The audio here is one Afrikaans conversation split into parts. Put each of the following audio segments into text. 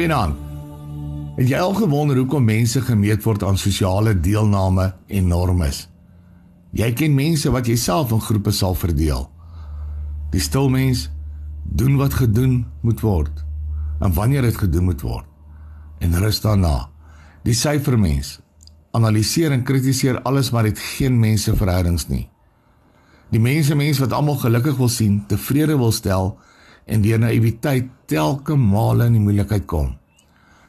Goeienaand. Het jy al gewonder hoekom mense gemeet word aan sosiale deelname en normes? Jy ken mense wat jy self in groepe sal verdeel. Die stil mens doen wat gedoen moet word en wanneer dit gedoen moet word en rus daarna. Die syfermens analiseer en kritiseer alles maar het geen mense verhoudings nie. Die mense mens wat almal gelukkig wil sien, tevrede wil stel en deur naïwiteit telke male in die moeilikheid kom.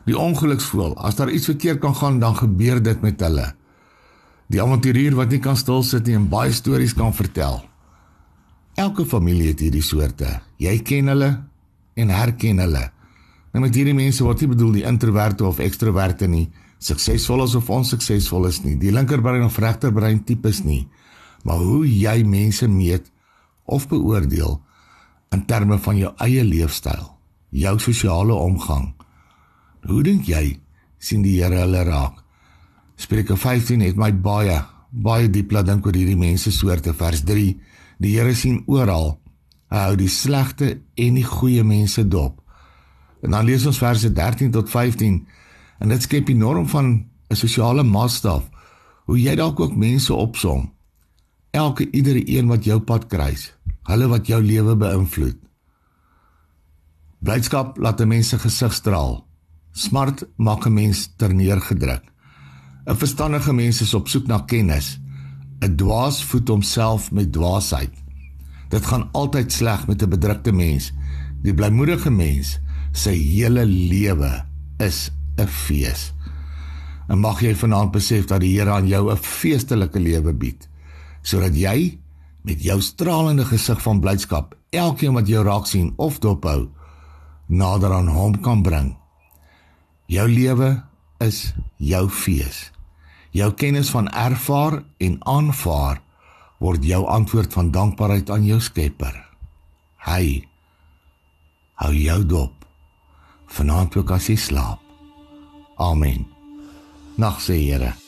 Die ongeluksvoel, as daar iets verkeerd kan gaan, dan gebeur dit met hulle. Die avonturier wat nie kan stil sit nie en baie stories kan vertel. Elke familie het hierdie soorte. Jy ken hulle en herken hulle. Nou met hierdie mense word nie bedoel die introverte of ekstroverte nie, suksesvol of onsuksesvol is nie, die linkerbrein of regterbrein tipes nie, maar hoe jy mense meet of beoordeel in terme van jou eie leefstyl, jou sosiale omgang. Hoe dink jy sien die Here hulle raak? Spreuke 15 het my baie baie diep laat dink oor hierdie mense soorte vers 3. Die Here sien oral. Hy hou die slegte en die goeie mense dop. En dan lees ons verse 13 tot 15 en dit skep die norm van 'n sosiale maatstaf hoe jy dalk ook mense opsom. Elke iedere een wat jou pad kruis hulle wat jou lewe beïnvloed. Blydskap laat 'n mens se gesig straal. Smart maak 'n mens terneergedruk. 'n Verstandige mens is op soek na kennis. 'n Dwaas voed homself met dwaasheid. Dit gaan altyd sleg met 'n bedrukte mens. Die blymoedige mens, sy hele lewe is 'n fees. En mag jy vanaand besef dat die Here aan jou 'n feestelike lewe bied sodat jy met jou stralende gesig van blydskap elkeen wat jou raak sien of dophou nader aan hom kan bring. Jou lewe is jou fees. Jou kennis van ervaar en aanvaar word jou antwoord van dankbaarheid aan jou Skepper. Hy hou jou dop vanaand ook as jy slaap. Amen. Nag se Here.